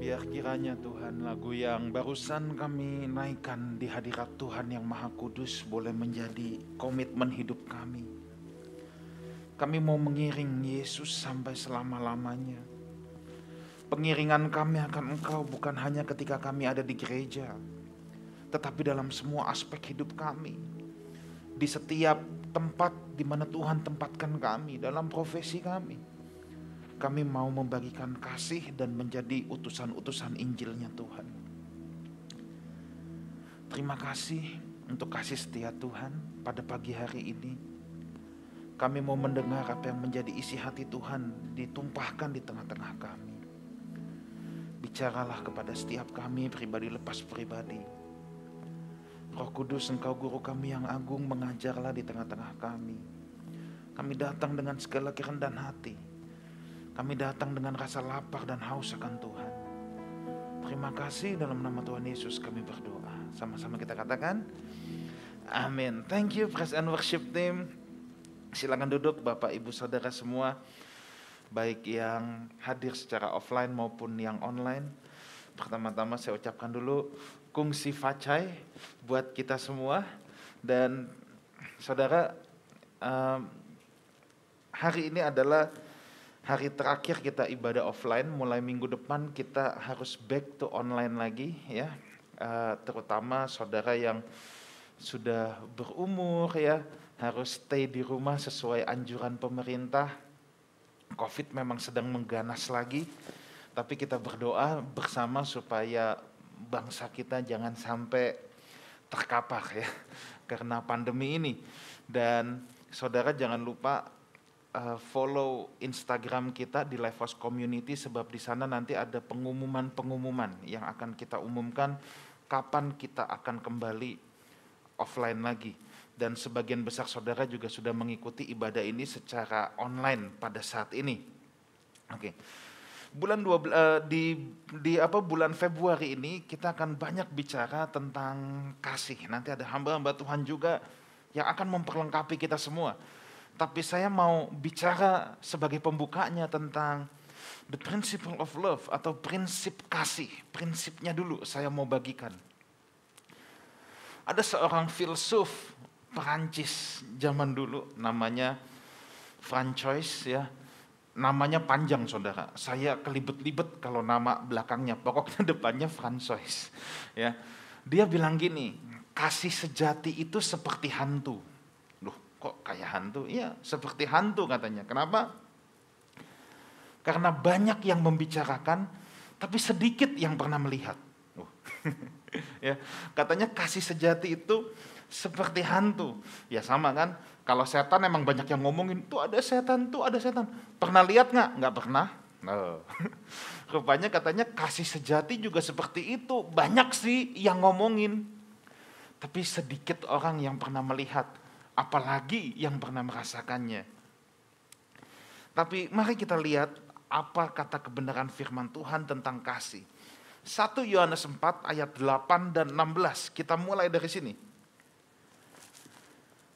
Biar kiranya Tuhan lagu yang barusan kami naikkan di hadirat Tuhan yang Maha Kudus boleh menjadi komitmen hidup kami. Kami mau mengiring Yesus sampai selama-lamanya. Pengiringan kami akan Engkau bukan hanya ketika kami ada di gereja, tetapi dalam semua aspek hidup kami. Di setiap tempat di mana Tuhan tempatkan kami, dalam profesi kami kami mau membagikan kasih dan menjadi utusan-utusan Injilnya Tuhan. Terima kasih untuk kasih setia Tuhan pada pagi hari ini. Kami mau mendengar apa yang menjadi isi hati Tuhan ditumpahkan di tengah-tengah kami. Bicaralah kepada setiap kami pribadi lepas pribadi. Roh Kudus engkau guru kami yang agung mengajarlah di tengah-tengah kami. Kami datang dengan segala kerendahan hati kami datang dengan rasa lapar dan haus akan Tuhan. Terima kasih dalam nama Tuhan Yesus kami berdoa. Sama-sama kita katakan. Amin. Thank you Praise and Worship Team. Silakan duduk Bapak Ibu Saudara semua. Baik yang hadir secara offline maupun yang online. Pertama-tama saya ucapkan dulu kungsi facai buat kita semua. Dan saudara, um, hari ini adalah hari terakhir kita ibadah offline, mulai minggu depan kita harus back to online lagi ya. Uh, terutama saudara yang sudah berumur ya, harus stay di rumah sesuai anjuran pemerintah. Covid memang sedang mengganas lagi, tapi kita berdoa bersama supaya bangsa kita jangan sampai terkapar ya karena pandemi ini. Dan saudara jangan lupa uh, follow Instagram kita di Lifehouse Community sebab di sana nanti ada pengumuman-pengumuman yang akan kita umumkan kapan kita akan kembali offline lagi. Dan sebagian besar saudara juga sudah mengikuti ibadah ini secara online pada saat ini. Oke. Okay. Bulan dua uh, di di apa bulan Februari ini kita akan banyak bicara tentang kasih. Nanti ada hamba-hamba Tuhan juga yang akan memperlengkapi kita semua tapi saya mau bicara sebagai pembukanya tentang the principle of love atau prinsip kasih. Prinsipnya dulu saya mau bagikan. Ada seorang filsuf Perancis zaman dulu namanya Francois ya. Namanya panjang saudara. Saya kelibet-libet kalau nama belakangnya. Pokoknya depannya Francois. Ya. Dia bilang gini, kasih sejati itu seperti hantu kok kayak hantu? Iya, seperti hantu katanya. Kenapa? Karena banyak yang membicarakan, tapi sedikit yang pernah melihat. Uh. ya, katanya kasih sejati itu seperti hantu. Ya sama kan? Kalau setan emang banyak yang ngomongin, tuh ada setan, tuh ada setan. Pernah lihat nggak? Nggak pernah. No. Rupanya katanya kasih sejati juga seperti itu. Banyak sih yang ngomongin. Tapi sedikit orang yang pernah melihat apalagi yang pernah merasakannya. Tapi mari kita lihat apa kata kebenaran firman Tuhan tentang kasih. 1 Yohanes 4 ayat 8 dan 16. Kita mulai dari sini.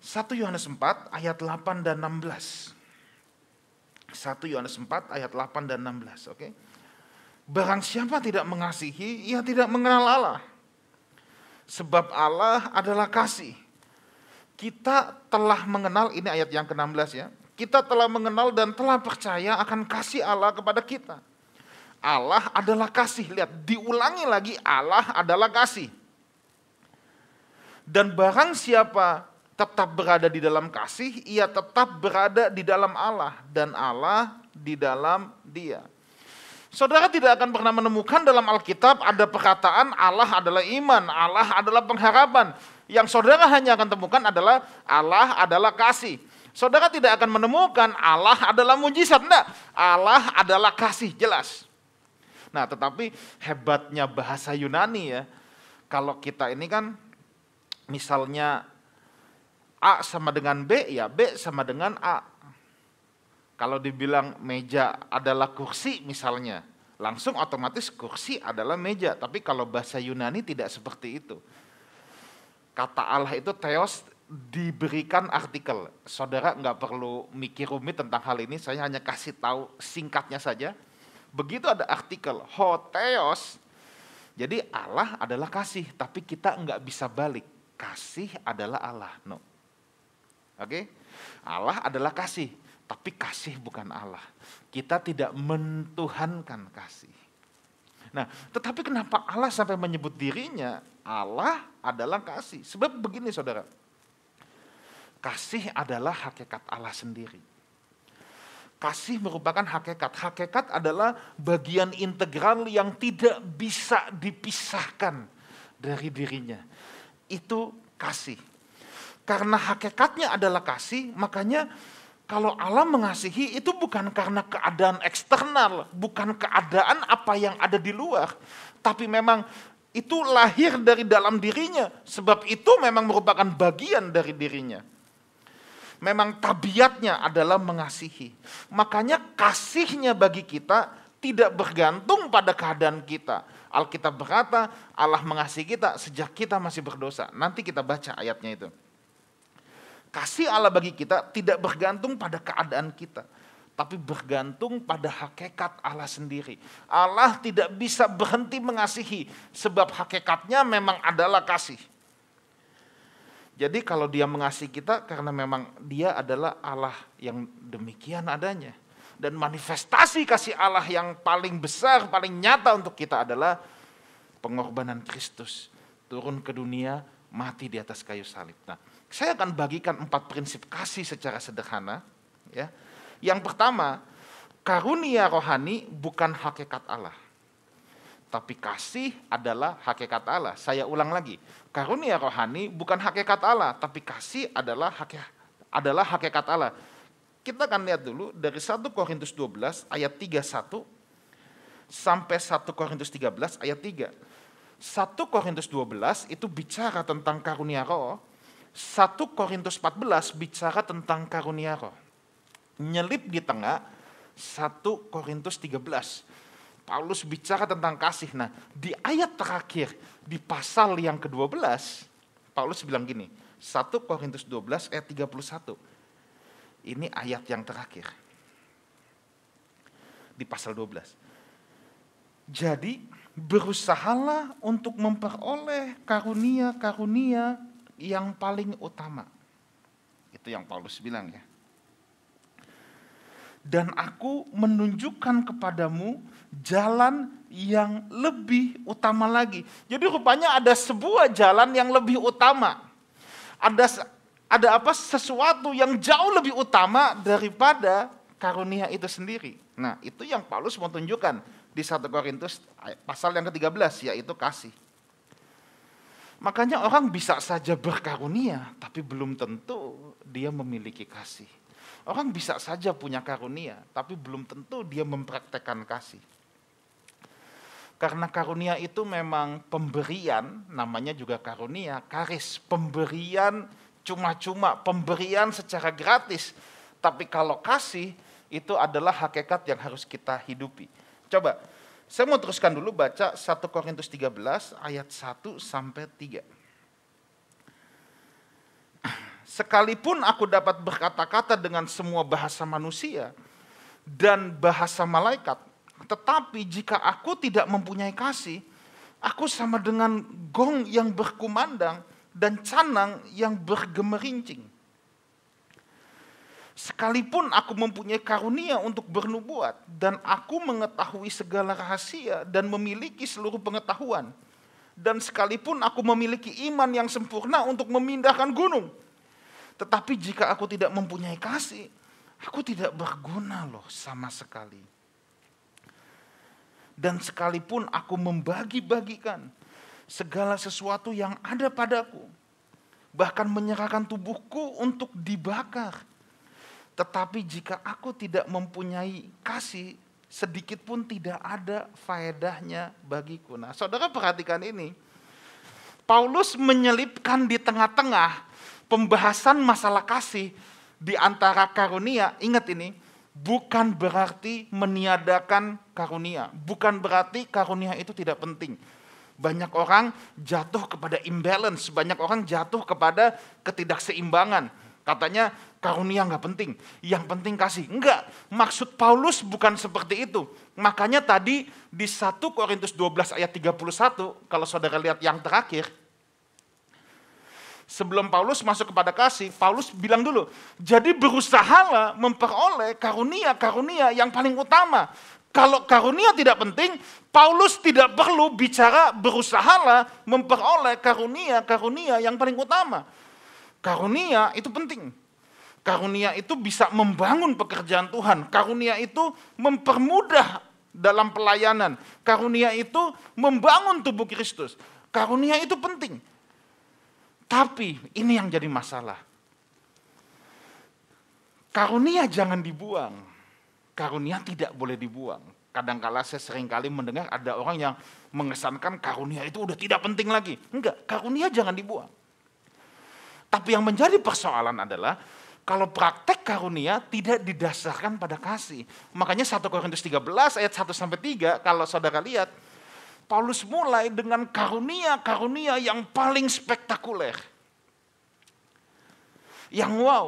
1 Yohanes 4 ayat 8 dan 16. 1 Yohanes 4 ayat 8 dan 16, oke. Okay? Barang siapa tidak mengasihi, ia tidak mengenal Allah. Sebab Allah adalah kasih kita telah mengenal, ini ayat yang ke-16 ya, kita telah mengenal dan telah percaya akan kasih Allah kepada kita. Allah adalah kasih, lihat diulangi lagi Allah adalah kasih. Dan barang siapa tetap berada di dalam kasih, ia tetap berada di dalam Allah dan Allah di dalam dia. Saudara tidak akan pernah menemukan dalam Alkitab ada perkataan Allah adalah iman, Allah adalah pengharapan. Yang saudara hanya akan temukan adalah Allah adalah kasih. Saudara tidak akan menemukan Allah adalah mujizat. Enggak, Allah adalah kasih, jelas. Nah tetapi hebatnya bahasa Yunani ya, kalau kita ini kan misalnya A sama dengan B, ya B sama dengan A. Kalau dibilang meja adalah kursi misalnya, langsung otomatis kursi adalah meja. Tapi kalau bahasa Yunani tidak seperti itu. Kata Allah itu theos diberikan artikel. Saudara nggak perlu mikir rumit tentang hal ini, saya hanya kasih tahu singkatnya saja. begitu ada artikel hoteos, jadi Allah adalah kasih, tapi kita nggak bisa balik. Kasih adalah Allah, no. Oke, Allah adalah kasih, tapi kasih bukan Allah. Kita tidak mentuhankan kasih. Nah, tetapi kenapa Allah sampai menyebut dirinya Allah adalah kasih? Sebab begini saudara, kasih adalah hakikat Allah sendiri. Kasih merupakan hakikat. Hakikat adalah bagian integral yang tidak bisa dipisahkan dari dirinya. Itu kasih. Karena hakikatnya adalah kasih, makanya kalau Allah mengasihi itu bukan karena keadaan eksternal, bukan keadaan apa yang ada di luar, tapi memang itu lahir dari dalam dirinya, sebab itu memang merupakan bagian dari dirinya memang tabiatnya adalah mengasihi. Makanya kasihnya bagi kita tidak bergantung pada keadaan kita. Alkitab berkata Allah mengasihi kita sejak kita masih berdosa. Nanti kita baca ayatnya itu. Kasih Allah bagi kita tidak bergantung pada keadaan kita. Tapi bergantung pada hakikat Allah sendiri. Allah tidak bisa berhenti mengasihi. Sebab hakikatnya memang adalah kasih. Jadi kalau dia mengasihi kita karena memang dia adalah Allah yang demikian adanya. Dan manifestasi kasih Allah yang paling besar, paling nyata untuk kita adalah pengorbanan Kristus. Turun ke dunia, mati di atas kayu salib. Nah, saya akan bagikan empat prinsip kasih secara sederhana. Ya. Yang pertama, karunia rohani bukan hakikat Allah. Tapi kasih adalah hakikat Allah. Saya ulang lagi, karunia rohani bukan hakikat Allah, tapi kasih adalah hakikat, adalah hakikat Allah. Kita akan lihat dulu dari 1 Korintus 12 ayat 31 sampai 1 Korintus 13 ayat 3. 1 Korintus 12 itu bicara tentang karunia roh, 1 Korintus 14 bicara tentang karunia roh. Nyelip di tengah 1 Korintus 13 Paulus bicara tentang kasih. Nah, di ayat terakhir di pasal yang ke-12, Paulus bilang gini, 1 Korintus 12 ayat 31. Ini ayat yang terakhir. Di pasal 12. Jadi, berusahalah untuk memperoleh karunia-karunia yang paling utama. Itu yang Paulus bilang ya. Dan aku menunjukkan kepadamu jalan yang lebih utama lagi. Jadi rupanya ada sebuah jalan yang lebih utama. Ada ada apa sesuatu yang jauh lebih utama daripada karunia itu sendiri. Nah, itu yang Paulus mau tunjukkan di 1 Korintus pasal yang ke-13 yaitu kasih. Makanya orang bisa saja berkarunia tapi belum tentu dia memiliki kasih. Orang bisa saja punya karunia tapi belum tentu dia mempraktekkan kasih. Karena karunia itu memang pemberian, namanya juga karunia, karis, pemberian cuma-cuma, pemberian secara gratis. Tapi kalau kasih itu adalah hakikat yang harus kita hidupi. Coba, saya mau teruskan dulu baca 1 Korintus 13 ayat 1 sampai 3. Sekalipun aku dapat berkata-kata dengan semua bahasa manusia dan bahasa malaikat, tetapi jika aku tidak mempunyai kasih, aku sama dengan gong yang berkumandang dan canang yang bergemerincing. Sekalipun aku mempunyai karunia untuk bernubuat dan aku mengetahui segala rahasia dan memiliki seluruh pengetahuan, dan sekalipun aku memiliki iman yang sempurna untuk memindahkan gunung, tetapi jika aku tidak mempunyai kasih, aku tidak berguna loh sama sekali. Dan sekalipun aku membagi-bagikan segala sesuatu yang ada padaku, bahkan menyerahkan tubuhku untuk dibakar. Tetapi jika aku tidak mempunyai kasih, sedikit pun tidak ada faedahnya bagiku. Nah, saudara perhatikan ini. Paulus menyelipkan di tengah-tengah pembahasan masalah kasih di antara karunia. Ingat ini, bukan berarti meniadakan karunia. Bukan berarti karunia itu tidak penting. Banyak orang jatuh kepada imbalance, banyak orang jatuh kepada ketidakseimbangan. Katanya karunia nggak penting, yang penting kasih. Enggak, maksud Paulus bukan seperti itu. Makanya tadi di 1 Korintus 12 ayat 31, kalau saudara lihat yang terakhir, sebelum Paulus masuk kepada kasih, Paulus bilang dulu, jadi berusahalah memperoleh karunia-karunia yang paling utama. Kalau karunia tidak penting, Paulus tidak perlu bicara berusahalah memperoleh karunia-karunia yang paling utama. Karunia itu penting. Karunia itu bisa membangun pekerjaan Tuhan. Karunia itu mempermudah dalam pelayanan. Karunia itu membangun tubuh Kristus. Karunia itu penting. Tapi ini yang jadi masalah. Karunia jangan dibuang. Karunia tidak boleh dibuang. Kadangkala saya sering kali mendengar ada orang yang mengesankan karunia itu udah tidak penting lagi. Enggak, karunia jangan dibuang. Tapi yang menjadi persoalan adalah kalau praktek karunia tidak didasarkan pada kasih. Makanya 1 Korintus 13 ayat 1 sampai 3 kalau saudara lihat Paulus mulai dengan karunia-karunia yang paling spektakuler. Yang wow,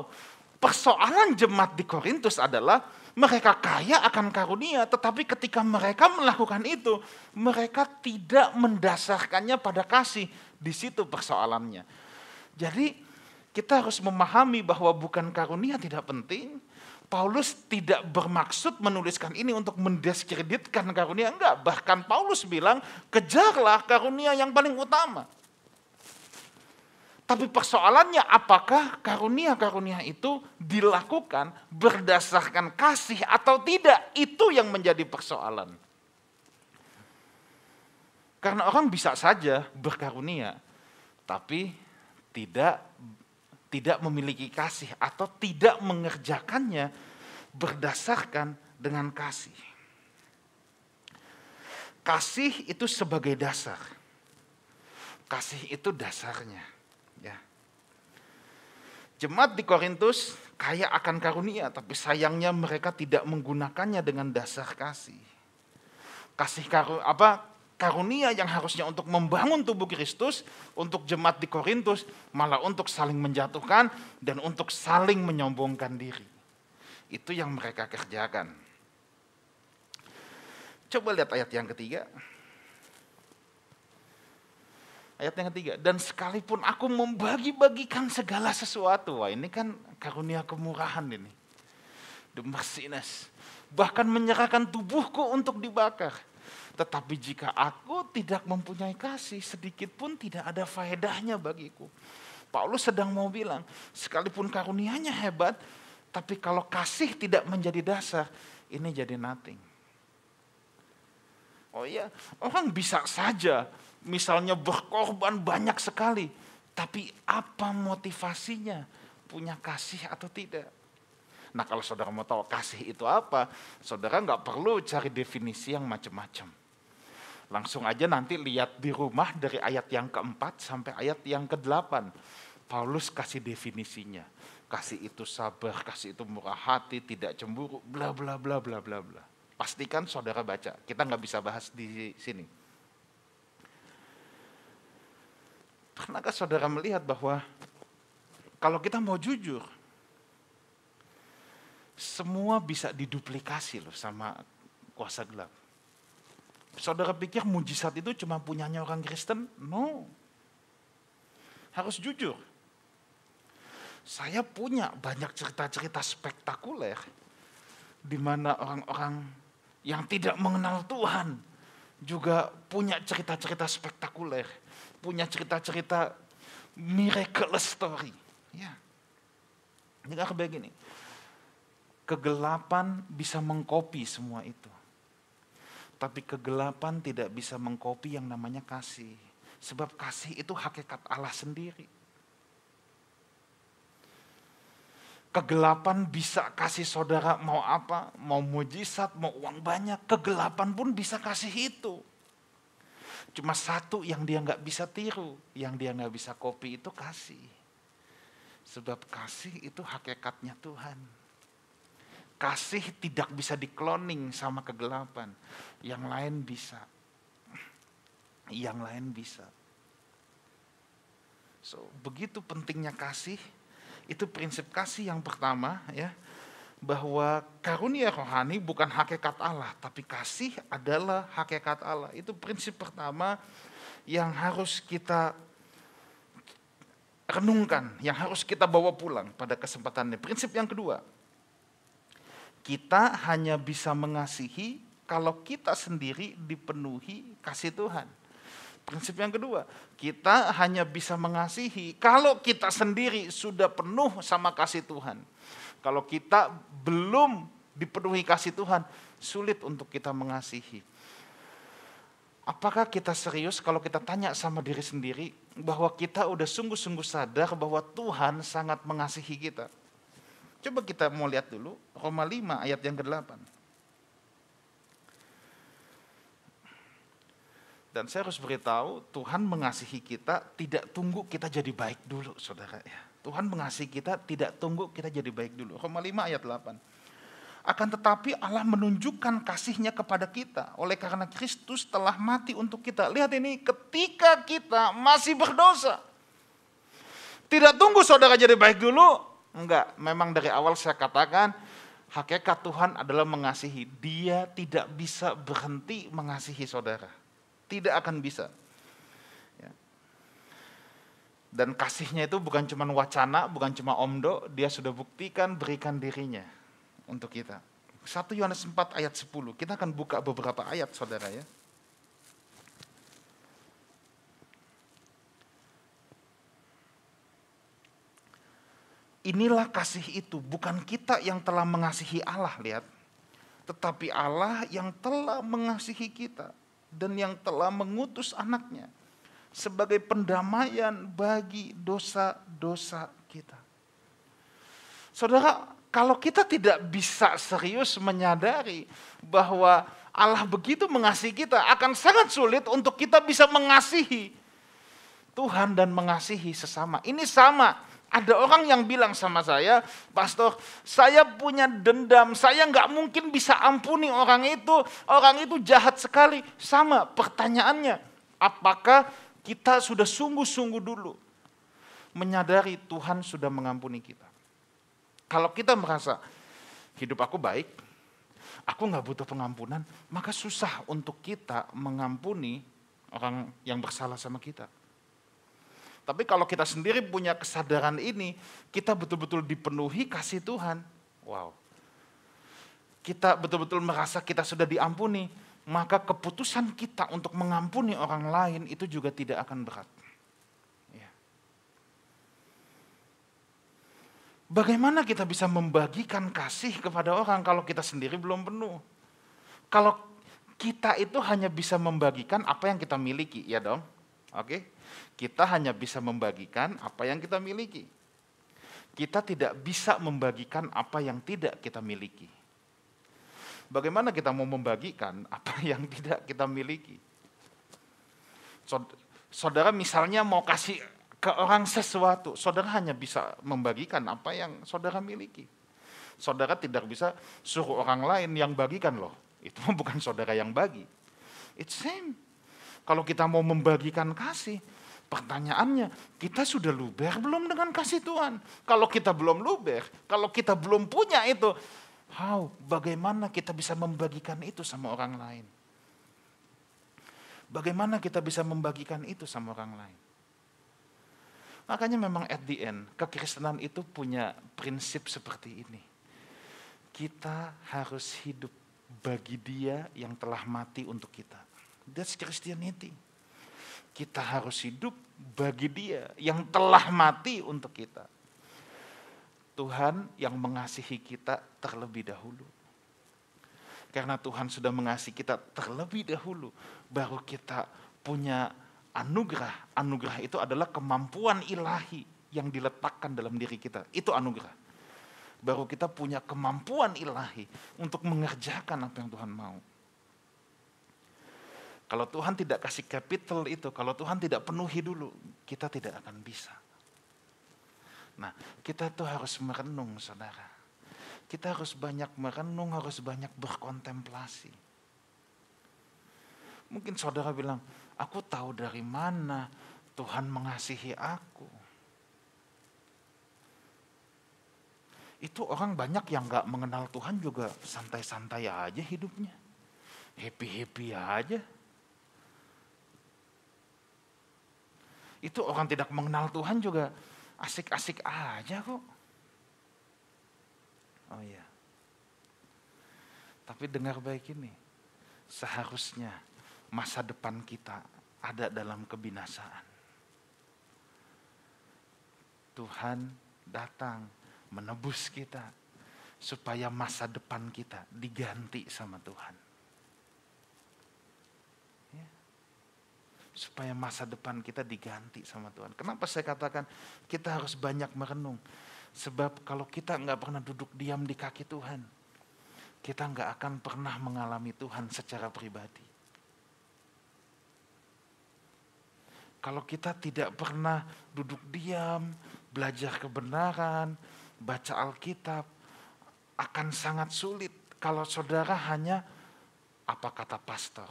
persoalan jemaat di Korintus adalah mereka kaya akan karunia, tetapi ketika mereka melakukan itu, mereka tidak mendasarkannya pada kasih. Di situ persoalannya. Jadi kita harus memahami bahwa bukan karunia tidak penting. Paulus tidak bermaksud menuliskan ini untuk mendiskreditkan karunia. Enggak, bahkan Paulus bilang, kejarlah karunia yang paling utama. Tapi persoalannya apakah karunia-karunia itu dilakukan berdasarkan kasih atau tidak? Itu yang menjadi persoalan. Karena orang bisa saja berkarunia, tapi tidak tidak memiliki kasih atau tidak mengerjakannya berdasarkan dengan kasih. Kasih itu sebagai dasar. Kasih itu dasarnya, ya. Jemaat di Korintus kaya akan karunia, tapi sayangnya mereka tidak menggunakannya dengan dasar kasih. Kasih karu apa karunia yang harusnya untuk membangun tubuh Kristus, untuk jemaat di Korintus, malah untuk saling menjatuhkan dan untuk saling menyombongkan diri. Itu yang mereka kerjakan. Coba lihat ayat yang ketiga. Ayat yang ketiga, dan sekalipun aku membagi-bagikan segala sesuatu, wah ini kan karunia kemurahan ini. The merciness. Bahkan menyerahkan tubuhku untuk dibakar tetapi jika aku tidak mempunyai kasih, sedikit pun tidak ada faedahnya bagiku. Paulus sedang mau bilang, sekalipun karunianya hebat, tapi kalau kasih tidak menjadi dasar, ini jadi nothing. Oh iya, orang bisa saja misalnya berkorban banyak sekali, tapi apa motivasinya? Punya kasih atau tidak? Nah kalau saudara mau tahu kasih itu apa, saudara nggak perlu cari definisi yang macam-macam. Langsung aja nanti lihat di rumah dari ayat yang keempat sampai ayat yang ke-8. Paulus kasih definisinya. Kasih itu sabar, kasih itu murah hati, tidak cemburu, bla bla bla bla bla bla. Pastikan saudara baca. Kita nggak bisa bahas di sini. Pernahkah saudara melihat bahwa kalau kita mau jujur, semua bisa diduplikasi loh sama kuasa gelap. Saudara pikir mujizat itu cuma punyanya orang Kristen? No. Harus jujur. Saya punya banyak cerita-cerita spektakuler di mana orang-orang yang tidak mengenal Tuhan juga punya cerita-cerita spektakuler, punya cerita-cerita miraculous story. Ya. Aku begini, kegelapan bisa mengkopi semua itu. Tapi kegelapan tidak bisa mengkopi yang namanya kasih. Sebab kasih itu hakikat Allah sendiri. Kegelapan bisa kasih saudara mau apa, mau mujizat, mau uang banyak. Kegelapan pun bisa kasih itu. Cuma satu yang dia nggak bisa tiru, yang dia nggak bisa kopi itu kasih. Sebab kasih itu hakikatnya Tuhan. Kasih tidak bisa dikloning sama kegelapan. Yang lain bisa. Yang lain bisa. So, begitu pentingnya kasih, Itu prinsip kasih yang pertama ya. Bahwa karunia rohani bukan hakikat Allah, tapi kasih adalah hakikat Allah. Itu prinsip pertama yang harus kita renungkan, yang harus kita bawa pulang pada kesempatan ini. Prinsip yang kedua, kita hanya bisa mengasihi kalau kita sendiri dipenuhi kasih Tuhan. Prinsip yang kedua, kita hanya bisa mengasihi kalau kita sendiri sudah penuh sama kasih Tuhan. Kalau kita belum dipenuhi kasih Tuhan, sulit untuk kita mengasihi. Apakah kita serius kalau kita tanya sama diri sendiri bahwa kita udah sungguh-sungguh sadar bahwa Tuhan sangat mengasihi kita? Coba kita mau lihat dulu Roma 5 ayat yang ke-8. Dan saya harus beritahu, Tuhan mengasihi kita tidak tunggu kita jadi baik dulu, saudara. Ya. Tuhan mengasihi kita tidak tunggu kita jadi baik dulu. Roma 5 ayat 8. Akan tetapi Allah menunjukkan kasihnya kepada kita. Oleh karena Kristus telah mati untuk kita. Lihat ini, ketika kita masih berdosa. Tidak tunggu saudara jadi baik dulu. Enggak, memang dari awal saya katakan, hakikat Tuhan adalah mengasihi. Dia tidak bisa berhenti mengasihi saudara tidak akan bisa. Ya. Dan kasihnya itu bukan cuma wacana, bukan cuma omdo, dia sudah buktikan berikan dirinya untuk kita. 1 Yohanes 4 ayat 10, kita akan buka beberapa ayat saudara ya. Inilah kasih itu, bukan kita yang telah mengasihi Allah, lihat. Tetapi Allah yang telah mengasihi kita dan yang telah mengutus anaknya sebagai pendamaian bagi dosa-dosa kita. Saudara, kalau kita tidak bisa serius menyadari bahwa Allah begitu mengasihi kita, akan sangat sulit untuk kita bisa mengasihi Tuhan dan mengasihi sesama. Ini sama ada orang yang bilang sama saya, Pastor, saya punya dendam, saya nggak mungkin bisa ampuni orang itu, orang itu jahat sekali. Sama pertanyaannya, apakah kita sudah sungguh-sungguh dulu menyadari Tuhan sudah mengampuni kita? Kalau kita merasa hidup aku baik, aku nggak butuh pengampunan, maka susah untuk kita mengampuni orang yang bersalah sama kita. Tapi kalau kita sendiri punya kesadaran ini, kita betul-betul dipenuhi kasih Tuhan. Wow. Kita betul-betul merasa kita sudah diampuni, maka keputusan kita untuk mengampuni orang lain itu juga tidak akan berat. Ya. Bagaimana kita bisa membagikan kasih kepada orang kalau kita sendiri belum penuh? Kalau kita itu hanya bisa membagikan apa yang kita miliki, ya dong? Oke? Kita hanya bisa membagikan apa yang kita miliki. Kita tidak bisa membagikan apa yang tidak kita miliki. Bagaimana kita mau membagikan apa yang tidak kita miliki? Saudara misalnya mau kasih ke orang sesuatu, saudara hanya bisa membagikan apa yang saudara miliki. Saudara tidak bisa suruh orang lain yang bagikan loh. Itu bukan saudara yang bagi. It's same. Kalau kita mau membagikan kasih, Pertanyaannya, kita sudah luber belum dengan kasih Tuhan? Kalau kita belum luber, kalau kita belum punya itu, how, bagaimana kita bisa membagikan itu sama orang lain? Bagaimana kita bisa membagikan itu sama orang lain? Makanya memang at the end, kekristenan itu punya prinsip seperti ini. Kita harus hidup bagi dia yang telah mati untuk kita. That's Christianity. Kita harus hidup bagi dia yang telah mati untuk kita. Tuhan yang mengasihi kita terlebih dahulu. Karena Tuhan sudah mengasihi kita terlebih dahulu, baru kita punya anugerah. Anugerah itu adalah kemampuan ilahi yang diletakkan dalam diri kita. Itu anugerah. Baru kita punya kemampuan ilahi untuk mengerjakan apa yang Tuhan mau. Kalau Tuhan tidak kasih capital itu, kalau Tuhan tidak penuhi dulu, kita tidak akan bisa. Nah, kita tuh harus merenung, saudara. Kita harus banyak merenung, harus banyak berkontemplasi. Mungkin saudara bilang, aku tahu dari mana Tuhan mengasihi aku. itu orang banyak yang gak mengenal Tuhan juga santai-santai aja hidupnya. Happy-happy aja. Itu orang tidak mengenal Tuhan juga asik-asik aja kok. Oh iya. Tapi dengar baik ini. Seharusnya masa depan kita ada dalam kebinasaan. Tuhan datang menebus kita supaya masa depan kita diganti sama Tuhan. Supaya masa depan kita diganti sama Tuhan. Kenapa saya katakan kita harus banyak merenung? Sebab kalau kita nggak pernah duduk diam di kaki Tuhan, kita nggak akan pernah mengalami Tuhan secara pribadi. Kalau kita tidak pernah duduk diam, belajar kebenaran, baca Alkitab, akan sangat sulit kalau saudara hanya apa kata pastor,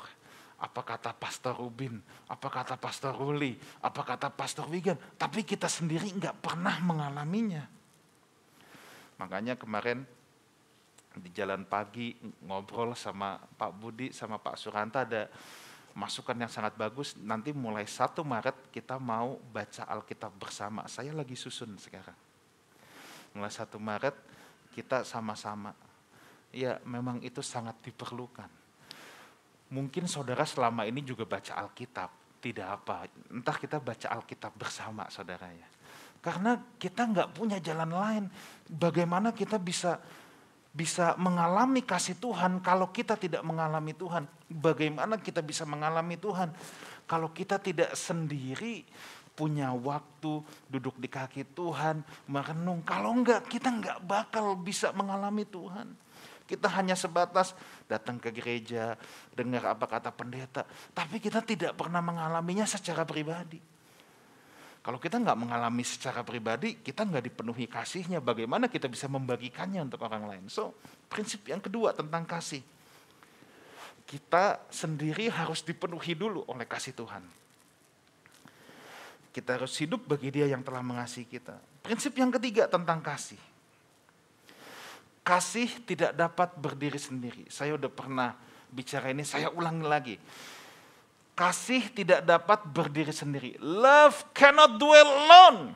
apa kata pastor Rubin, apa kata pastor Ruli, apa kata pastor Wigan, tapi kita sendiri nggak pernah mengalaminya. Makanya kemarin di jalan pagi ngobrol sama Pak Budi sama Pak Suranta ada masukan yang sangat bagus. Nanti mulai 1 Maret kita mau baca Alkitab bersama. Saya lagi susun sekarang. Mulai 1 Maret kita sama-sama. Ya memang itu sangat diperlukan. Mungkin saudara selama ini juga baca Alkitab. Tidak apa, entah kita baca Alkitab bersama saudara ya. Karena kita nggak punya jalan lain. Bagaimana kita bisa bisa mengalami kasih Tuhan kalau kita tidak mengalami Tuhan? Bagaimana kita bisa mengalami Tuhan kalau kita tidak sendiri punya waktu duduk di kaki Tuhan, merenung. Kalau enggak, kita enggak bakal bisa mengalami Tuhan. Kita hanya sebatas datang ke gereja, dengar apa kata pendeta, tapi kita tidak pernah mengalaminya secara pribadi. Kalau kita nggak mengalami secara pribadi, kita nggak dipenuhi kasihnya. Bagaimana kita bisa membagikannya untuk orang lain? So, prinsip yang kedua tentang kasih. Kita sendiri harus dipenuhi dulu oleh kasih Tuhan. Kita harus hidup bagi dia yang telah mengasihi kita. Prinsip yang ketiga tentang kasih. Kasih tidak dapat berdiri sendiri. Saya udah pernah bicara ini, saya ulangi lagi Kasih tidak dapat berdiri sendiri. Love cannot dwell alone.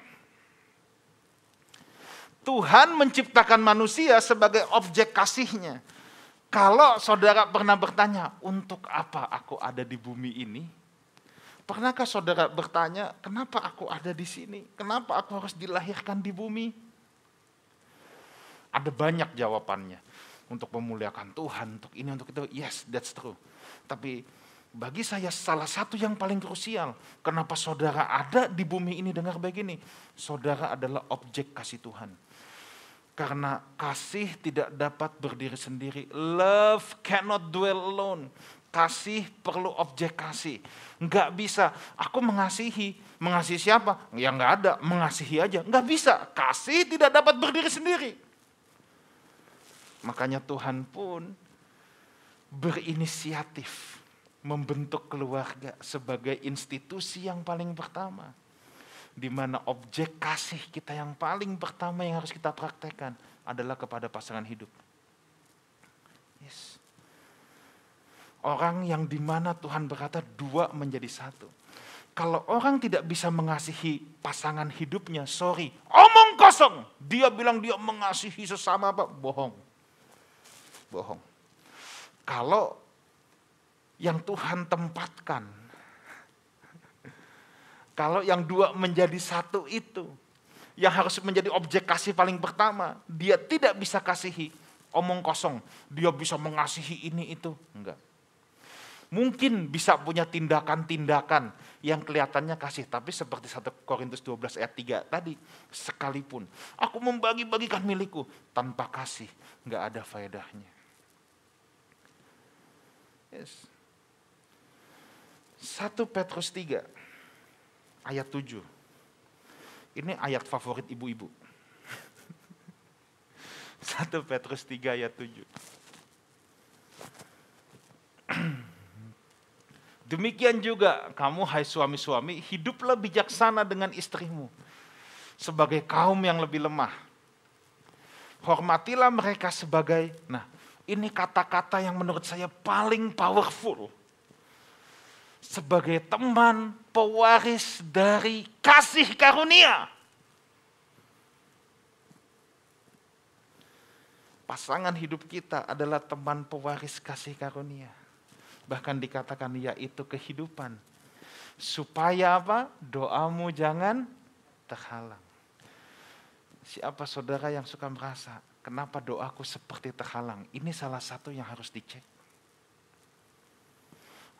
Tuhan menciptakan manusia sebagai objek kasihnya. Kalau saudara pernah bertanya, untuk apa aku ada di bumi ini? Pernahkah saudara bertanya, kenapa aku ada di sini? Kenapa aku harus dilahirkan di bumi? Ada banyak jawabannya. Untuk memuliakan Tuhan, untuk ini, untuk itu. Yes, that's true. Tapi bagi saya salah satu yang paling krusial. Kenapa saudara ada di bumi ini dengar begini. Saudara adalah objek kasih Tuhan. Karena kasih tidak dapat berdiri sendiri. Love cannot dwell alone. Kasih perlu objek kasih. Enggak bisa. Aku mengasihi. Mengasihi siapa? Ya enggak ada. Mengasihi aja. Enggak bisa. Kasih tidak dapat berdiri sendiri. Makanya Tuhan pun berinisiatif membentuk keluarga sebagai institusi yang paling pertama. Di mana objek kasih kita yang paling pertama yang harus kita praktekkan adalah kepada pasangan hidup. Yes. Orang yang di mana Tuhan berkata dua menjadi satu. Kalau orang tidak bisa mengasihi pasangan hidupnya, sorry, omong kosong. Dia bilang dia mengasihi sesama apa? Bohong. Bohong. Kalau yang Tuhan tempatkan. Kalau yang dua menjadi satu itu, yang harus menjadi objek kasih paling pertama, dia tidak bisa kasihi omong kosong. Dia bisa mengasihi ini itu, enggak. Mungkin bisa punya tindakan-tindakan yang kelihatannya kasih, tapi seperti 1 Korintus 12 ayat 3 tadi, sekalipun aku membagi-bagikan milikku tanpa kasih, enggak ada faedahnya. Yes. 1 Petrus 3 ayat 7. Ini ayat favorit ibu-ibu. 1 Petrus 3 ayat 7. Demikian juga kamu hai suami-suami hiduplah bijaksana dengan istrimu sebagai kaum yang lebih lemah. Hormatilah mereka sebagai, nah ini kata-kata yang menurut saya paling powerful. Sebagai teman pewaris dari kasih karunia. Pasangan hidup kita adalah teman pewaris kasih karunia. Bahkan dikatakan yaitu kehidupan. Supaya apa? Doamu jangan terhalang. Siapa saudara yang suka merasa, kenapa doaku seperti terhalang? Ini salah satu yang harus dicek.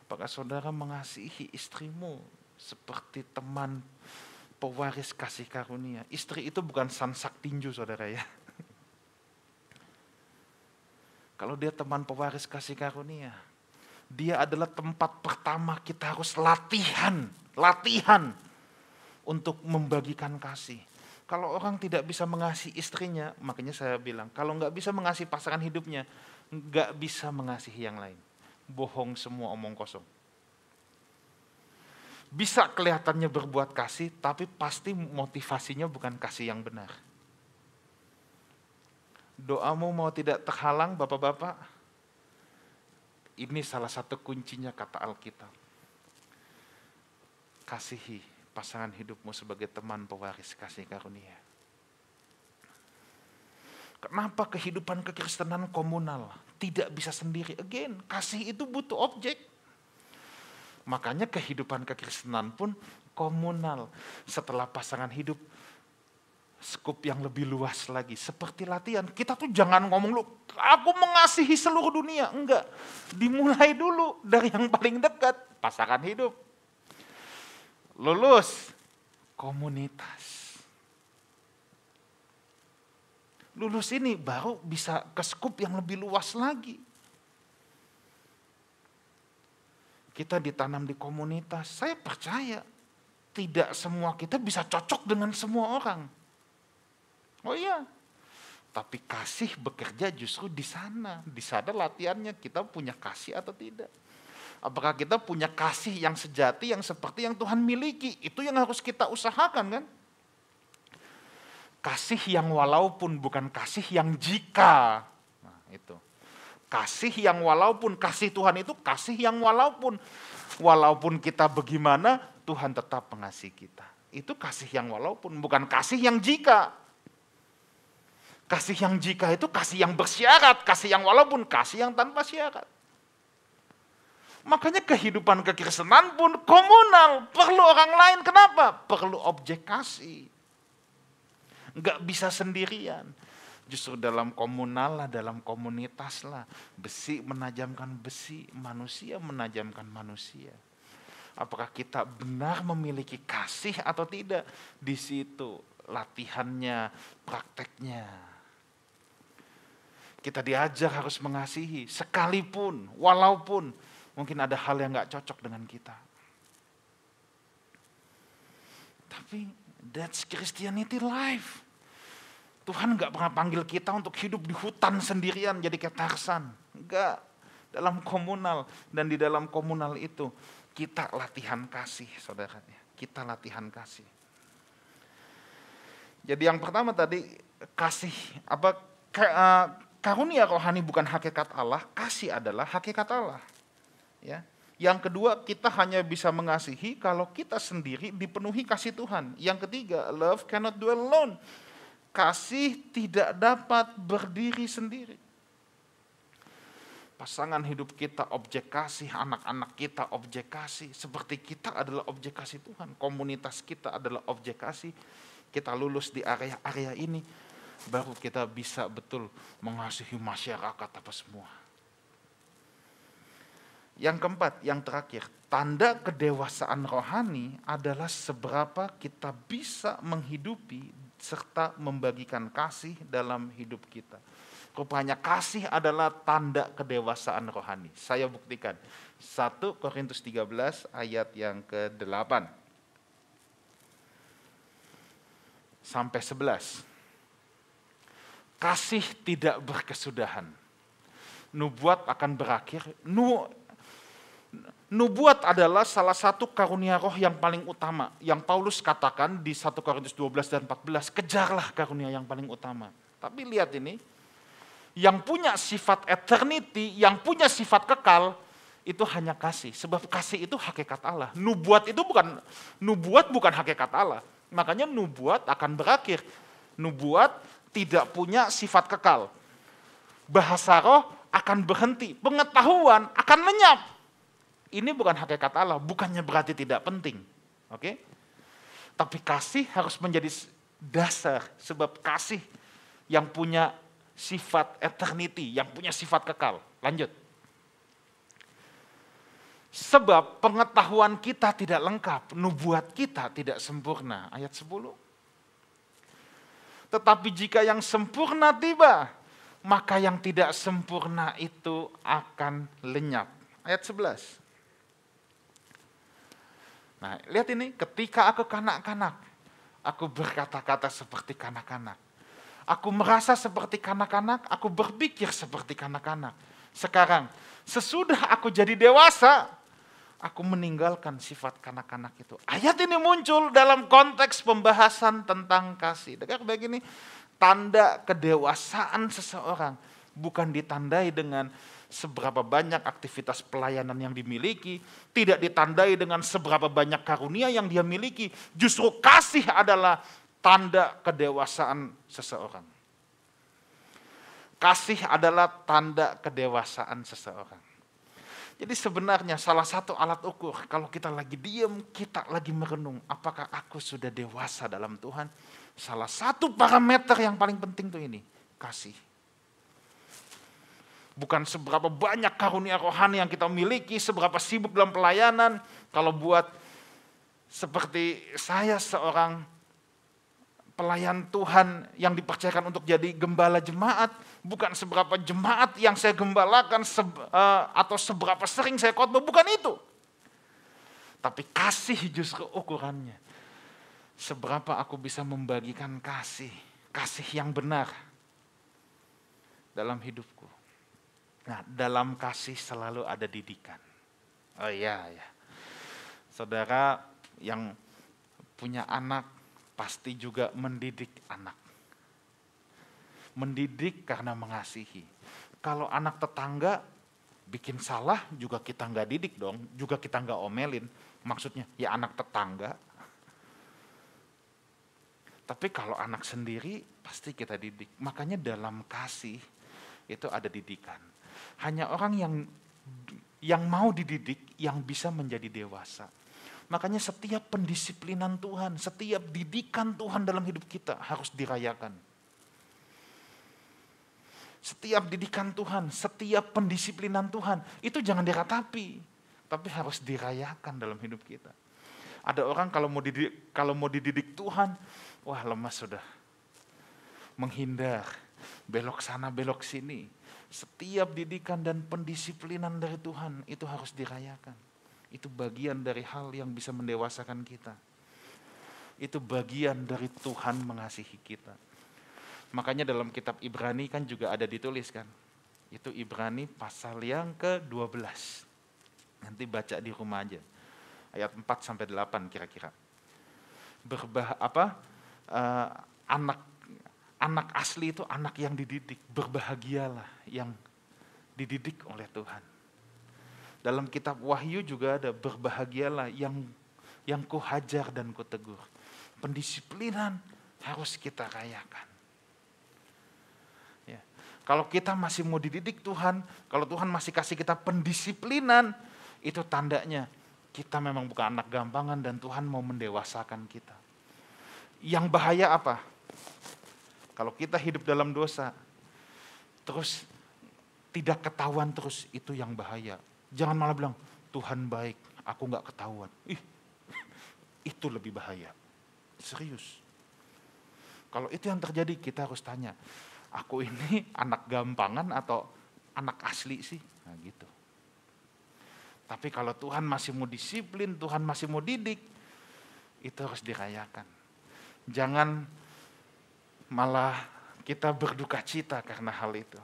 Apakah saudara mengasihi istrimu seperti teman pewaris kasih karunia? Istri itu bukan sansak tinju saudara ya. Kalau dia teman pewaris kasih karunia, dia adalah tempat pertama kita harus latihan, latihan untuk membagikan kasih. Kalau orang tidak bisa mengasihi istrinya, makanya saya bilang, kalau nggak bisa mengasihi pasangan hidupnya, nggak bisa mengasihi yang lain. Bohong semua omong kosong. Bisa kelihatannya berbuat kasih, tapi pasti motivasinya bukan kasih yang benar. Doamu mau tidak terhalang, bapak-bapak? Ini salah satu kuncinya kata Alkitab. Kasihi pasangan hidupmu sebagai teman pewaris kasih karunia. Kenapa kehidupan kekristenan komunal tidak bisa sendiri? Again, kasih itu butuh objek. Makanya kehidupan kekristenan pun komunal. Setelah pasangan hidup, skup yang lebih luas lagi. Seperti latihan, kita tuh jangan ngomong lu, aku mengasihi seluruh dunia. Enggak, dimulai dulu dari yang paling dekat, pasangan hidup lulus komunitas. Lulus ini baru bisa ke skup yang lebih luas lagi. Kita ditanam di komunitas, saya percaya tidak semua kita bisa cocok dengan semua orang. Oh iya, tapi kasih bekerja justru di sana. Di sana latihannya kita punya kasih atau tidak. Apakah kita punya kasih yang sejati yang seperti yang Tuhan miliki? Itu yang harus kita usahakan kan? Kasih yang walaupun bukan kasih yang jika. Nah, itu. Kasih yang walaupun kasih Tuhan itu kasih yang walaupun walaupun kita bagaimana Tuhan tetap mengasihi kita. Itu kasih yang walaupun bukan kasih yang jika. Kasih yang jika itu kasih yang bersyarat, kasih yang walaupun, kasih yang tanpa syarat. Makanya kehidupan kekristenan pun komunal. Perlu orang lain. Kenapa? Perlu objek kasih. Enggak bisa sendirian. Justru dalam komunal lah, dalam komunitas lah. Besi menajamkan besi, manusia menajamkan manusia. Apakah kita benar memiliki kasih atau tidak? Di situ latihannya, prakteknya. Kita diajar harus mengasihi sekalipun, walaupun Mungkin ada hal yang gak cocok dengan kita. Tapi that's Christianity life. Tuhan gak pernah panggil kita untuk hidup di hutan sendirian jadi kayak Tarsan. Enggak. Dalam komunal. Dan di dalam komunal itu kita latihan kasih saudara. Kita latihan kasih. Jadi yang pertama tadi kasih apa eh, karunia rohani bukan hakikat Allah, kasih adalah hakikat Allah. Ya. Yang kedua, kita hanya bisa mengasihi kalau kita sendiri dipenuhi kasih Tuhan. Yang ketiga, love cannot dwell alone. Kasih tidak dapat berdiri sendiri. Pasangan hidup kita objek kasih, anak-anak kita objek kasih. Seperti kita adalah objek kasih Tuhan. Komunitas kita adalah objek kasih. Kita lulus di area-area ini, baru kita bisa betul mengasihi masyarakat apa semua yang keempat, yang terakhir, tanda kedewasaan rohani adalah seberapa kita bisa menghidupi serta membagikan kasih dalam hidup kita. Rupanya kasih adalah tanda kedewasaan rohani. Saya buktikan. 1 Korintus 13 ayat yang ke-8 sampai 11. Kasih tidak berkesudahan. Nubuat akan berakhir. Nu, Nubuat adalah salah satu karunia roh yang paling utama. Yang Paulus katakan di 1 Korintus 12 dan 14, kejarlah karunia yang paling utama. Tapi lihat ini, yang punya sifat eternity, yang punya sifat kekal, itu hanya kasih. Sebab kasih itu hakikat Allah. Nubuat itu bukan nubuat bukan hakikat Allah. Makanya nubuat akan berakhir. Nubuat tidak punya sifat kekal. Bahasa roh akan berhenti. Pengetahuan akan lenyap. Ini bukan hakikat Allah, bukannya berarti tidak penting. Oke? Tapi kasih harus menjadi dasar sebab kasih yang punya sifat eternity, yang punya sifat kekal. Lanjut. Sebab pengetahuan kita tidak lengkap, nubuat kita tidak sempurna. Ayat 10. Tetapi jika yang sempurna tiba, maka yang tidak sempurna itu akan lenyap. Ayat 11. Nah, lihat ini, ketika aku kanak-kanak, aku berkata-kata seperti kanak-kanak. Aku merasa seperti kanak-kanak, aku berpikir seperti kanak-kanak. Sekarang, sesudah aku jadi dewasa, aku meninggalkan sifat kanak-kanak itu. Ayat ini muncul dalam konteks pembahasan tentang kasih. Dengar begini, tanda kedewasaan seseorang bukan ditandai dengan seberapa banyak aktivitas pelayanan yang dimiliki, tidak ditandai dengan seberapa banyak karunia yang dia miliki. Justru kasih adalah tanda kedewasaan seseorang. Kasih adalah tanda kedewasaan seseorang. Jadi sebenarnya salah satu alat ukur kalau kita lagi diem, kita lagi merenung, apakah aku sudah dewasa dalam Tuhan? Salah satu parameter yang paling penting tuh ini, kasih. Bukan seberapa banyak karunia rohani yang kita miliki, seberapa sibuk dalam pelayanan. Kalau buat seperti saya seorang pelayan Tuhan yang dipercayakan untuk jadi gembala jemaat, bukan seberapa jemaat yang saya gembalakan se, uh, atau seberapa sering saya khotbah, bukan itu. Tapi kasih justru ukurannya. Seberapa aku bisa membagikan kasih, kasih yang benar dalam hidupku. Nah, dalam kasih selalu ada didikan. Oh iya, ya. Saudara yang punya anak pasti juga mendidik anak. Mendidik karena mengasihi. Kalau anak tetangga bikin salah juga kita nggak didik dong, juga kita nggak omelin. Maksudnya ya anak tetangga. Tapi kalau anak sendiri pasti kita didik. Makanya dalam kasih itu ada didikan. Hanya orang yang yang mau dididik yang bisa menjadi dewasa. Makanya setiap pendisiplinan Tuhan, setiap didikan Tuhan dalam hidup kita harus dirayakan. Setiap didikan Tuhan, setiap pendisiplinan Tuhan, itu jangan diratapi, tapi harus dirayakan dalam hidup kita. Ada orang kalau mau dididik, kalau mau dididik Tuhan, wah lemas sudah. Menghindar, belok sana, belok sini. Setiap didikan dan pendisiplinan dari Tuhan itu harus dirayakan. Itu bagian dari hal yang bisa mendewasakan kita. Itu bagian dari Tuhan mengasihi kita. Makanya dalam kitab Ibrani kan juga ada ditulis kan. Itu Ibrani pasal yang ke-12. Nanti baca di rumah aja. Ayat 4 sampai 8 kira-kira. Berbah apa? Uh, anak anak asli itu anak yang dididik. Berbahagialah yang dididik oleh Tuhan. Dalam kitab Wahyu juga ada berbahagialah yang yang ku hajar dan ku tegur. Pendisiplinan harus kita rayakan. Ya. Kalau kita masih mau dididik Tuhan, kalau Tuhan masih kasih kita pendisiplinan, itu tandanya kita memang bukan anak gampangan dan Tuhan mau mendewasakan kita. Yang bahaya apa? Kalau kita hidup dalam dosa, terus tidak ketahuan terus itu yang bahaya. Jangan malah bilang, Tuhan baik, aku nggak ketahuan. Ih, itu lebih bahaya. Serius. Kalau itu yang terjadi, kita harus tanya, aku ini anak gampangan atau anak asli sih? Nah gitu. Tapi kalau Tuhan masih mau disiplin, Tuhan masih mau didik, itu harus dirayakan. Jangan malah kita berduka cita karena hal itu.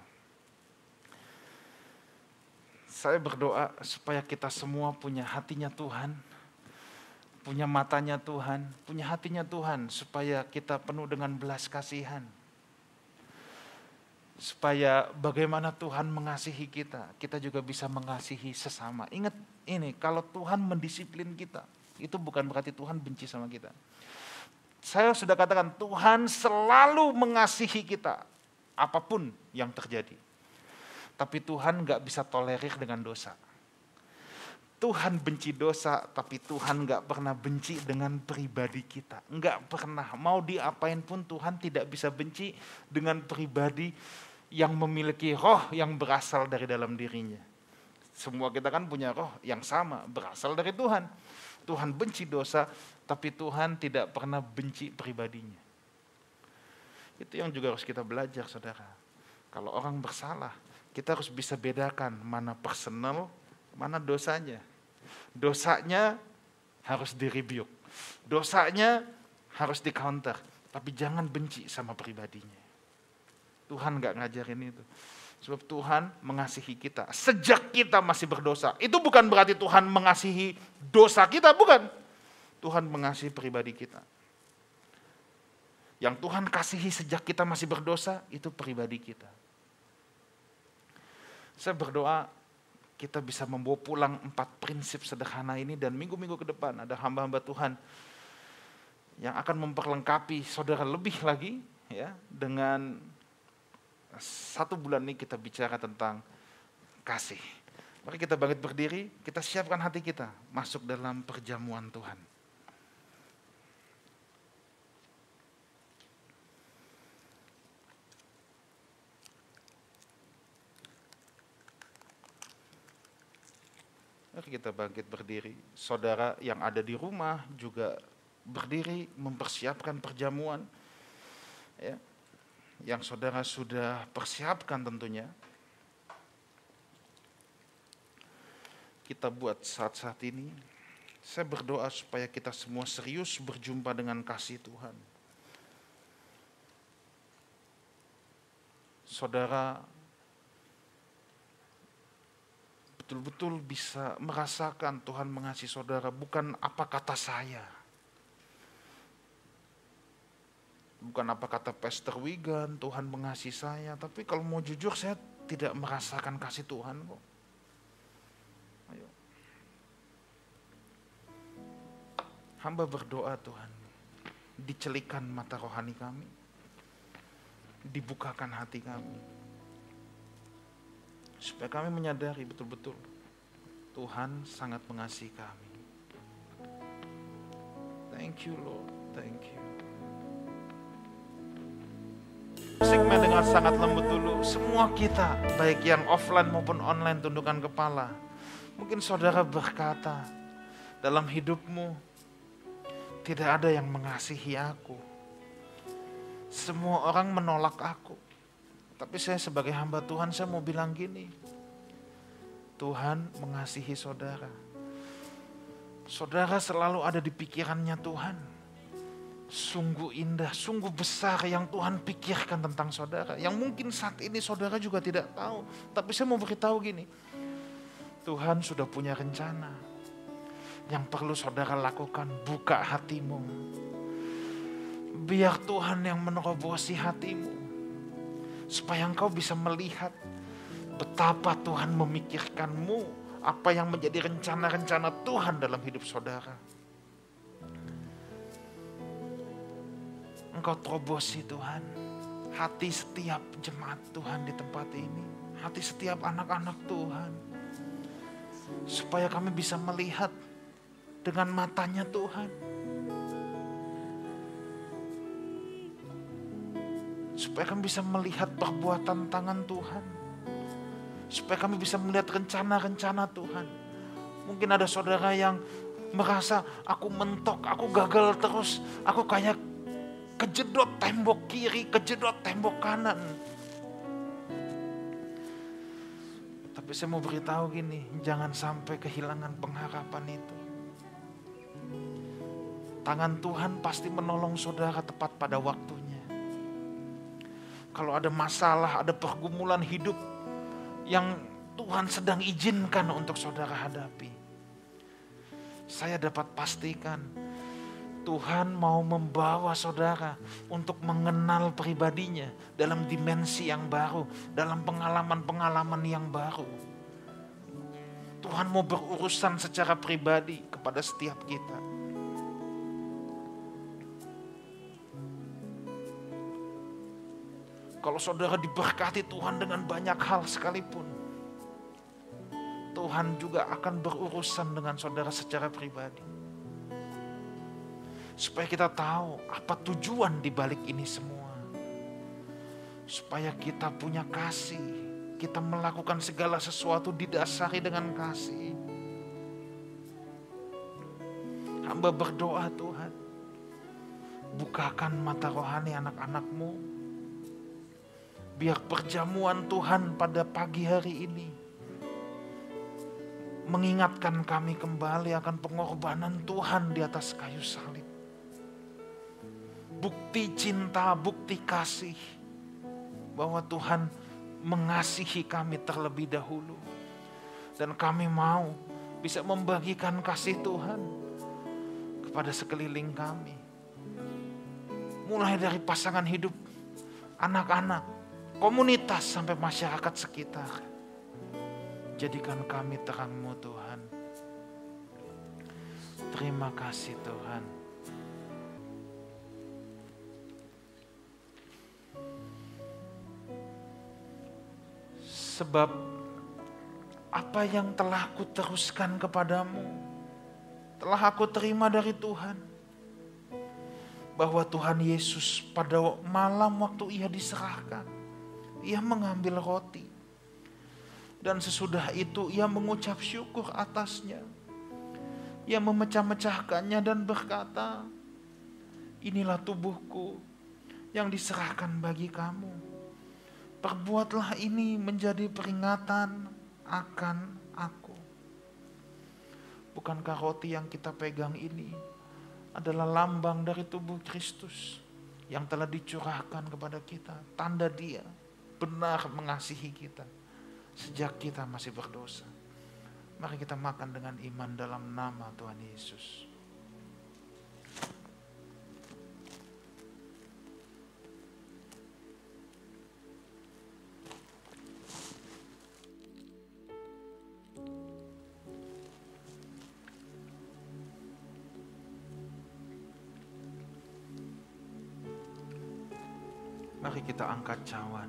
Saya berdoa supaya kita semua punya hatinya Tuhan, punya matanya Tuhan, punya hatinya Tuhan, supaya kita penuh dengan belas kasihan. supaya bagaimana Tuhan mengasihi kita, kita juga bisa mengasihi sesama. Ingat ini, kalau Tuhan mendisiplin kita, itu bukan berarti Tuhan benci sama kita. Saya sudah katakan Tuhan selalu mengasihi kita, apa pun yang terjadi. Tapi Tuhan nggak bisa tolerir dengan dosa. Tuhan benci dosa, tapi Tuhan nggak pernah benci dengan pribadi kita. Nggak pernah. Mau diapain pun Tuhan tidak bisa benci dengan pribadi yang memiliki roh yang berasal dari dalam dirinya. Semua kita kan punya roh yang sama, berasal dari Tuhan. Tuhan benci dosa, tapi Tuhan tidak pernah benci pribadinya. Itu yang juga harus kita belajar, saudara. Kalau orang bersalah, kita harus bisa bedakan mana personal, mana dosanya. Dosanya harus direbuke. Dosanya harus di counter. Tapi jangan benci sama pribadinya. Tuhan nggak ngajarin itu. Sebab Tuhan mengasihi kita. Sejak kita masih berdosa. Itu bukan berarti Tuhan mengasihi dosa kita, bukan. Tuhan mengasihi pribadi kita. Yang Tuhan kasihi sejak kita masih berdosa, itu pribadi kita. Saya berdoa kita bisa membawa pulang empat prinsip sederhana ini dan minggu-minggu ke depan ada hamba-hamba Tuhan yang akan memperlengkapi saudara lebih lagi ya dengan satu bulan ini kita bicara tentang kasih. Mari kita bangkit berdiri, kita siapkan hati kita masuk dalam perjamuan Tuhan. Mari kita bangkit berdiri. Saudara yang ada di rumah juga berdiri mempersiapkan perjamuan. Ya. Yang saudara sudah persiapkan tentunya. Kita buat saat-saat ini. Saya berdoa supaya kita semua serius berjumpa dengan kasih Tuhan. Saudara betul-betul bisa merasakan Tuhan mengasihi saudara, bukan apa kata saya. Bukan apa kata Pastor Wigan, Tuhan mengasihi saya. Tapi kalau mau jujur saya tidak merasakan kasih Tuhan kok. Ayo. Hamba berdoa Tuhan, dicelikan mata rohani kami, dibukakan hati kami Supaya kami menyadari betul-betul Tuhan sangat mengasihi kami. Thank you Lord, thank you. Segmen dengan sangat lembut dulu. Semua kita, baik yang offline maupun online, tundukkan kepala. Mungkin saudara berkata, dalam hidupmu tidak ada yang mengasihi aku. Semua orang menolak aku. Tapi saya sebagai hamba Tuhan saya mau bilang gini. Tuhan mengasihi saudara. Saudara selalu ada di pikirannya Tuhan. Sungguh indah, sungguh besar yang Tuhan pikirkan tentang saudara. Yang mungkin saat ini saudara juga tidak tahu. Tapi saya mau beritahu gini. Tuhan sudah punya rencana. Yang perlu saudara lakukan, buka hatimu. Biar Tuhan yang menerobosi hatimu supaya engkau bisa melihat betapa Tuhan memikirkanmu, apa yang menjadi rencana-rencana Tuhan dalam hidup saudara. Engkau terobosi Tuhan, hati setiap jemaat Tuhan di tempat ini, hati setiap anak-anak Tuhan, supaya kami bisa melihat dengan matanya Tuhan. Supaya kami bisa melihat perbuatan tangan Tuhan. Supaya kami bisa melihat rencana-rencana Tuhan. Mungkin ada saudara yang merasa aku mentok, aku gagal terus, aku kayak kejedot tembok kiri, kejedot tembok kanan. Tapi saya mau beritahu gini, jangan sampai kehilangan pengharapan itu. Tangan Tuhan pasti menolong saudara tepat pada waktunya. Kalau ada masalah, ada pergumulan hidup yang Tuhan sedang izinkan untuk saudara hadapi. Saya dapat pastikan Tuhan mau membawa saudara untuk mengenal pribadinya dalam dimensi yang baru, dalam pengalaman-pengalaman yang baru. Tuhan mau berurusan secara pribadi kepada setiap kita. Kalau saudara diberkati Tuhan dengan banyak hal sekalipun, Tuhan juga akan berurusan dengan saudara secara pribadi. Supaya kita tahu apa tujuan di balik ini semua. Supaya kita punya kasih, kita melakukan segala sesuatu didasari dengan kasih. Hamba berdoa Tuhan, bukakan mata rohani anak-anakmu Biar perjamuan Tuhan pada pagi hari ini mengingatkan kami kembali akan pengorbanan Tuhan di atas kayu salib. Bukti cinta, bukti kasih bahwa Tuhan mengasihi kami terlebih dahulu. Dan kami mau bisa membagikan kasih Tuhan kepada sekeliling kami. Mulai dari pasangan hidup, anak-anak, komunitas sampai masyarakat sekitar. Jadikan kami terangmu Tuhan. Terima kasih Tuhan. Sebab apa yang telah aku teruskan kepadamu, telah aku terima dari Tuhan. Bahwa Tuhan Yesus pada malam waktu ia diserahkan, ia mengambil roti. Dan sesudah itu ia mengucap syukur atasnya. Ia memecah-mecahkannya dan berkata, Inilah tubuhku yang diserahkan bagi kamu. Perbuatlah ini menjadi peringatan akan aku. Bukankah roti yang kita pegang ini adalah lambang dari tubuh Kristus yang telah dicurahkan kepada kita, tanda Dia benar mengasihi kita sejak kita masih berdosa. Mari kita makan dengan iman dalam nama Tuhan Yesus. Mari kita angkat cawan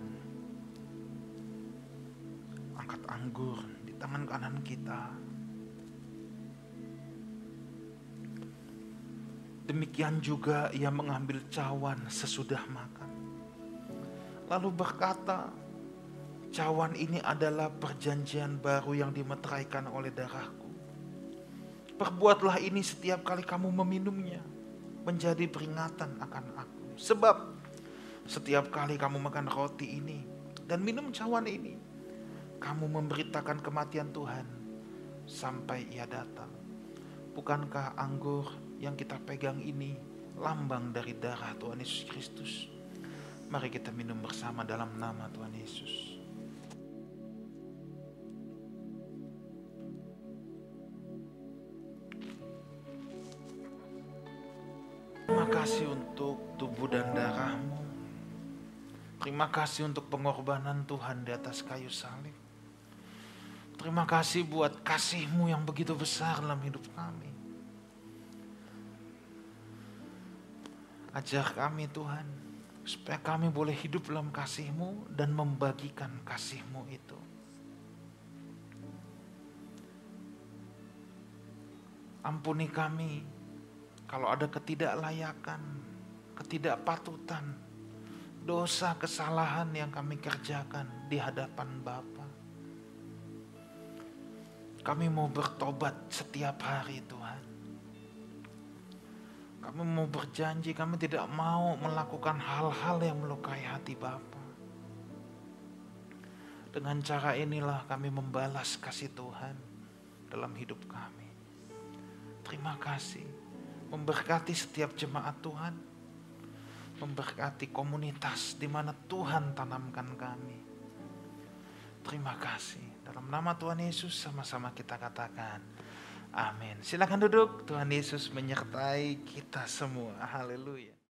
anggur di tangan kanan kita. Demikian juga ia mengambil cawan sesudah makan. Lalu berkata, cawan ini adalah perjanjian baru yang dimeteraikan oleh darahku. Perbuatlah ini setiap kali kamu meminumnya, menjadi peringatan akan aku. Sebab setiap kali kamu makan roti ini dan minum cawan ini, kamu memberitakan kematian Tuhan sampai ia datang. Bukankah anggur yang kita pegang ini lambang dari darah Tuhan Yesus Kristus? Mari kita minum bersama dalam nama Tuhan Yesus. Terima kasih untuk tubuh dan darahmu. Terima kasih untuk pengorbanan Tuhan di atas kayu salib. Terima kasih buat kasihmu yang begitu besar dalam hidup kami. Ajar kami Tuhan, supaya kami boleh hidup dalam kasihmu dan membagikan kasihmu itu. Ampuni kami kalau ada ketidaklayakan, ketidakpatutan, dosa kesalahan yang kami kerjakan di hadapan Bapa. Kami mau bertobat setiap hari Tuhan. Kami mau berjanji, kami tidak mau melakukan hal-hal yang melukai hati Bapa. Dengan cara inilah kami membalas kasih Tuhan dalam hidup kami. Terima kasih. Memberkati setiap jemaat Tuhan. Memberkati komunitas di mana Tuhan tanamkan kami. Terima kasih. Dalam nama Tuhan Yesus sama-sama kita katakan, Amin. Silakan duduk. Tuhan Yesus menyertai kita semua. Haleluya.